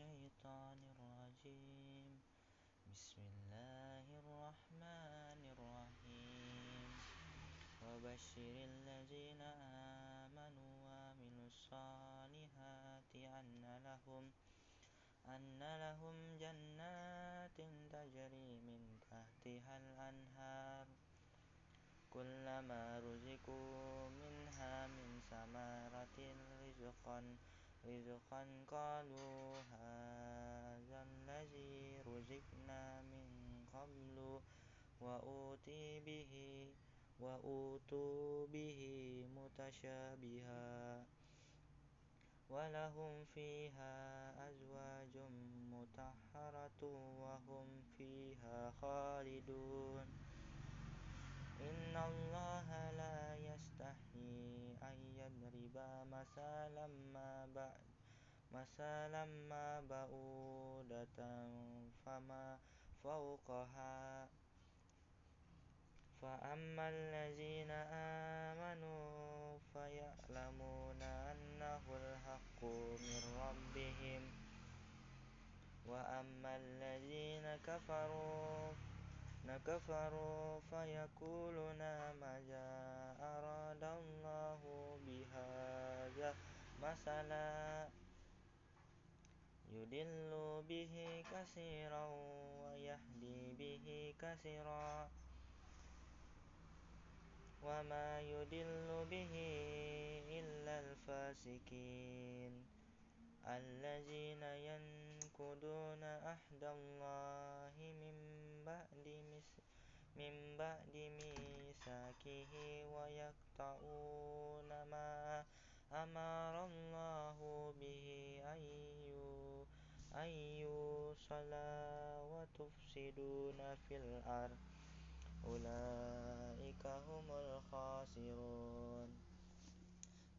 الشيطان الرجيم. بسم الله الرحمن الرحيم. وبشر الذين آمنوا وعملوا الصالحات أن لهم أن لهم جنات تجري من تحتها الأنهار. كلما رزقوا منها من ثمرة رزقا رزقا قالوا هذا الذي رزقنا من قبل وأوتي به وأوتوا به متشابها ولهم فيها أزواج مطهرة وهم فيها خالدون إن الله لا يستحيي أن يضرب مثلا ما بعد مثلا ما بعودة فما فوقها. فأما الذين آمنوا فيعلمون أنه الحق من ربهم. وأما الذين كفروا كفروا فيقولون ماذا أراد الله بهذا مثلا يدل به كثيرا ويهدي به كثيرا وما يدل به إلا الفاسقين الذين ينقضون عهد الله من بعد من بعد ميثاقه ويقطعون ما أمر الله به أن يوصل وتفسدون في الأرض أولئك هم الخاسرون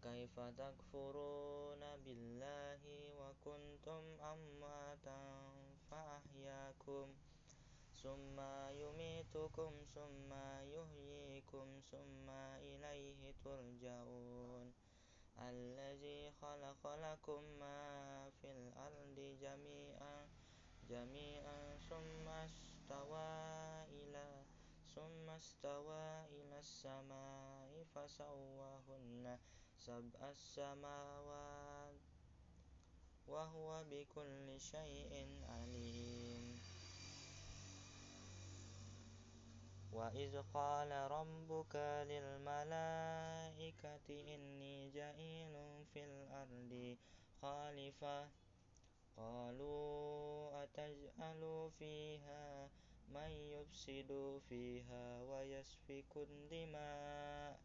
كيف تكفرون بالله وكنتم أمواتا فأحياكم ثم يميتكم ثم يحييكم ثم إليه ترجعون الذي خلق لكم ما في الأرض جميعا جميعا ثم استوى إلى ثم استوى إلى السماء فسواهن سبع السماوات وهو بكل شيء عليم وإذ قال ربك للملائكة إني جعيل في الأرض خليفة قالوا أتجعل فيها من يفسد فيها ويسفك الدماء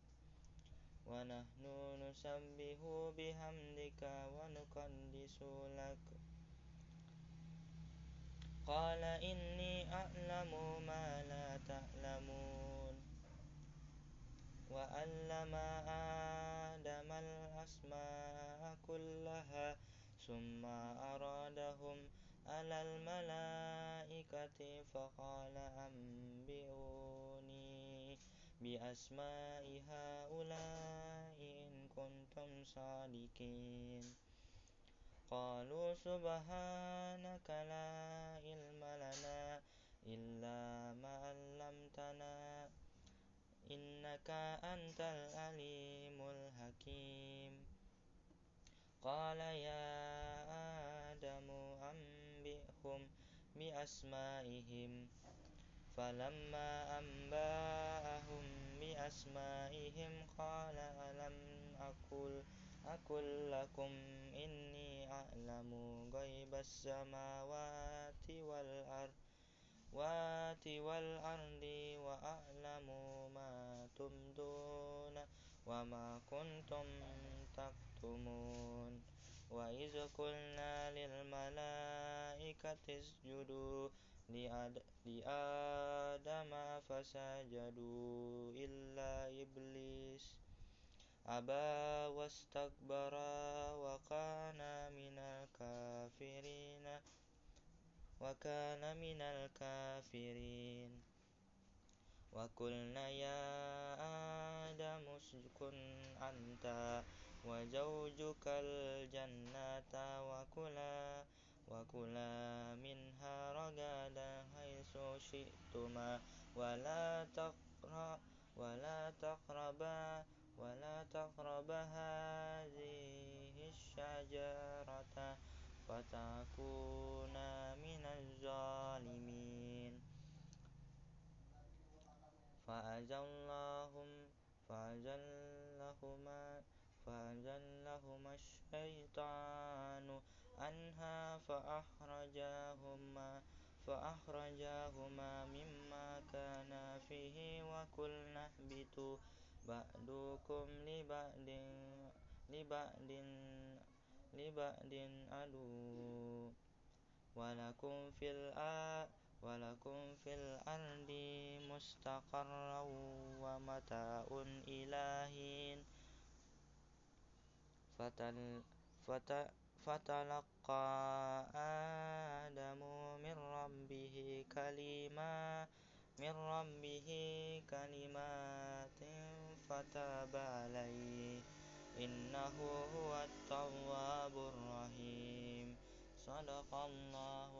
ونحن نسبح بحمدك ونقدس لك قال إني أعلم ما لا وعلم آدم الأسماء كلها ثم أرادهم على الملائكة فقال أنبئوني بأسماء هؤلاء إن كنتم صادقين. قالوا سبحانك لا علم لنا إلا ما علمتنا إنك أنت العليم الحكيم. قال يا آدم أنبئهم بأسمائهم. فلما أنبأهم بأسمائهم قال ألم أقل أقل لكم إني أعلم غيب السماوات والأرض والأرض وأعلم ما تبدون وما كنتم تكتمون. وإذ قلنا للملائكة اسجدوا لآدم فسجدوا إلا إبليس. أبى واستكبر وكان من الكافرين. وكان من الكافرين. وقلنا يا آدم اسكن أنت وزوجك الجنة وكلا وكلا منها رغدا حيث شئتما ولا تقربا ولا تقربا ولا تقربا هذه الشجرة فتكونا من الظالمين فأزلهم فأزلهما فأزلهما الشيطان عنها فأخرجاهما فأخرجاهما مما كانا فيه وقلنا اهبطوا. بعضكم لبعض لبعض لبعض عدو. ولكم في الأرض ولكم في الأرض مستقر ومتاع إلى حين. فتلقى آدم من ربه كلمات من ربه كلمات فتاب عليه. إنه هو التواب الرحيم. صدق الله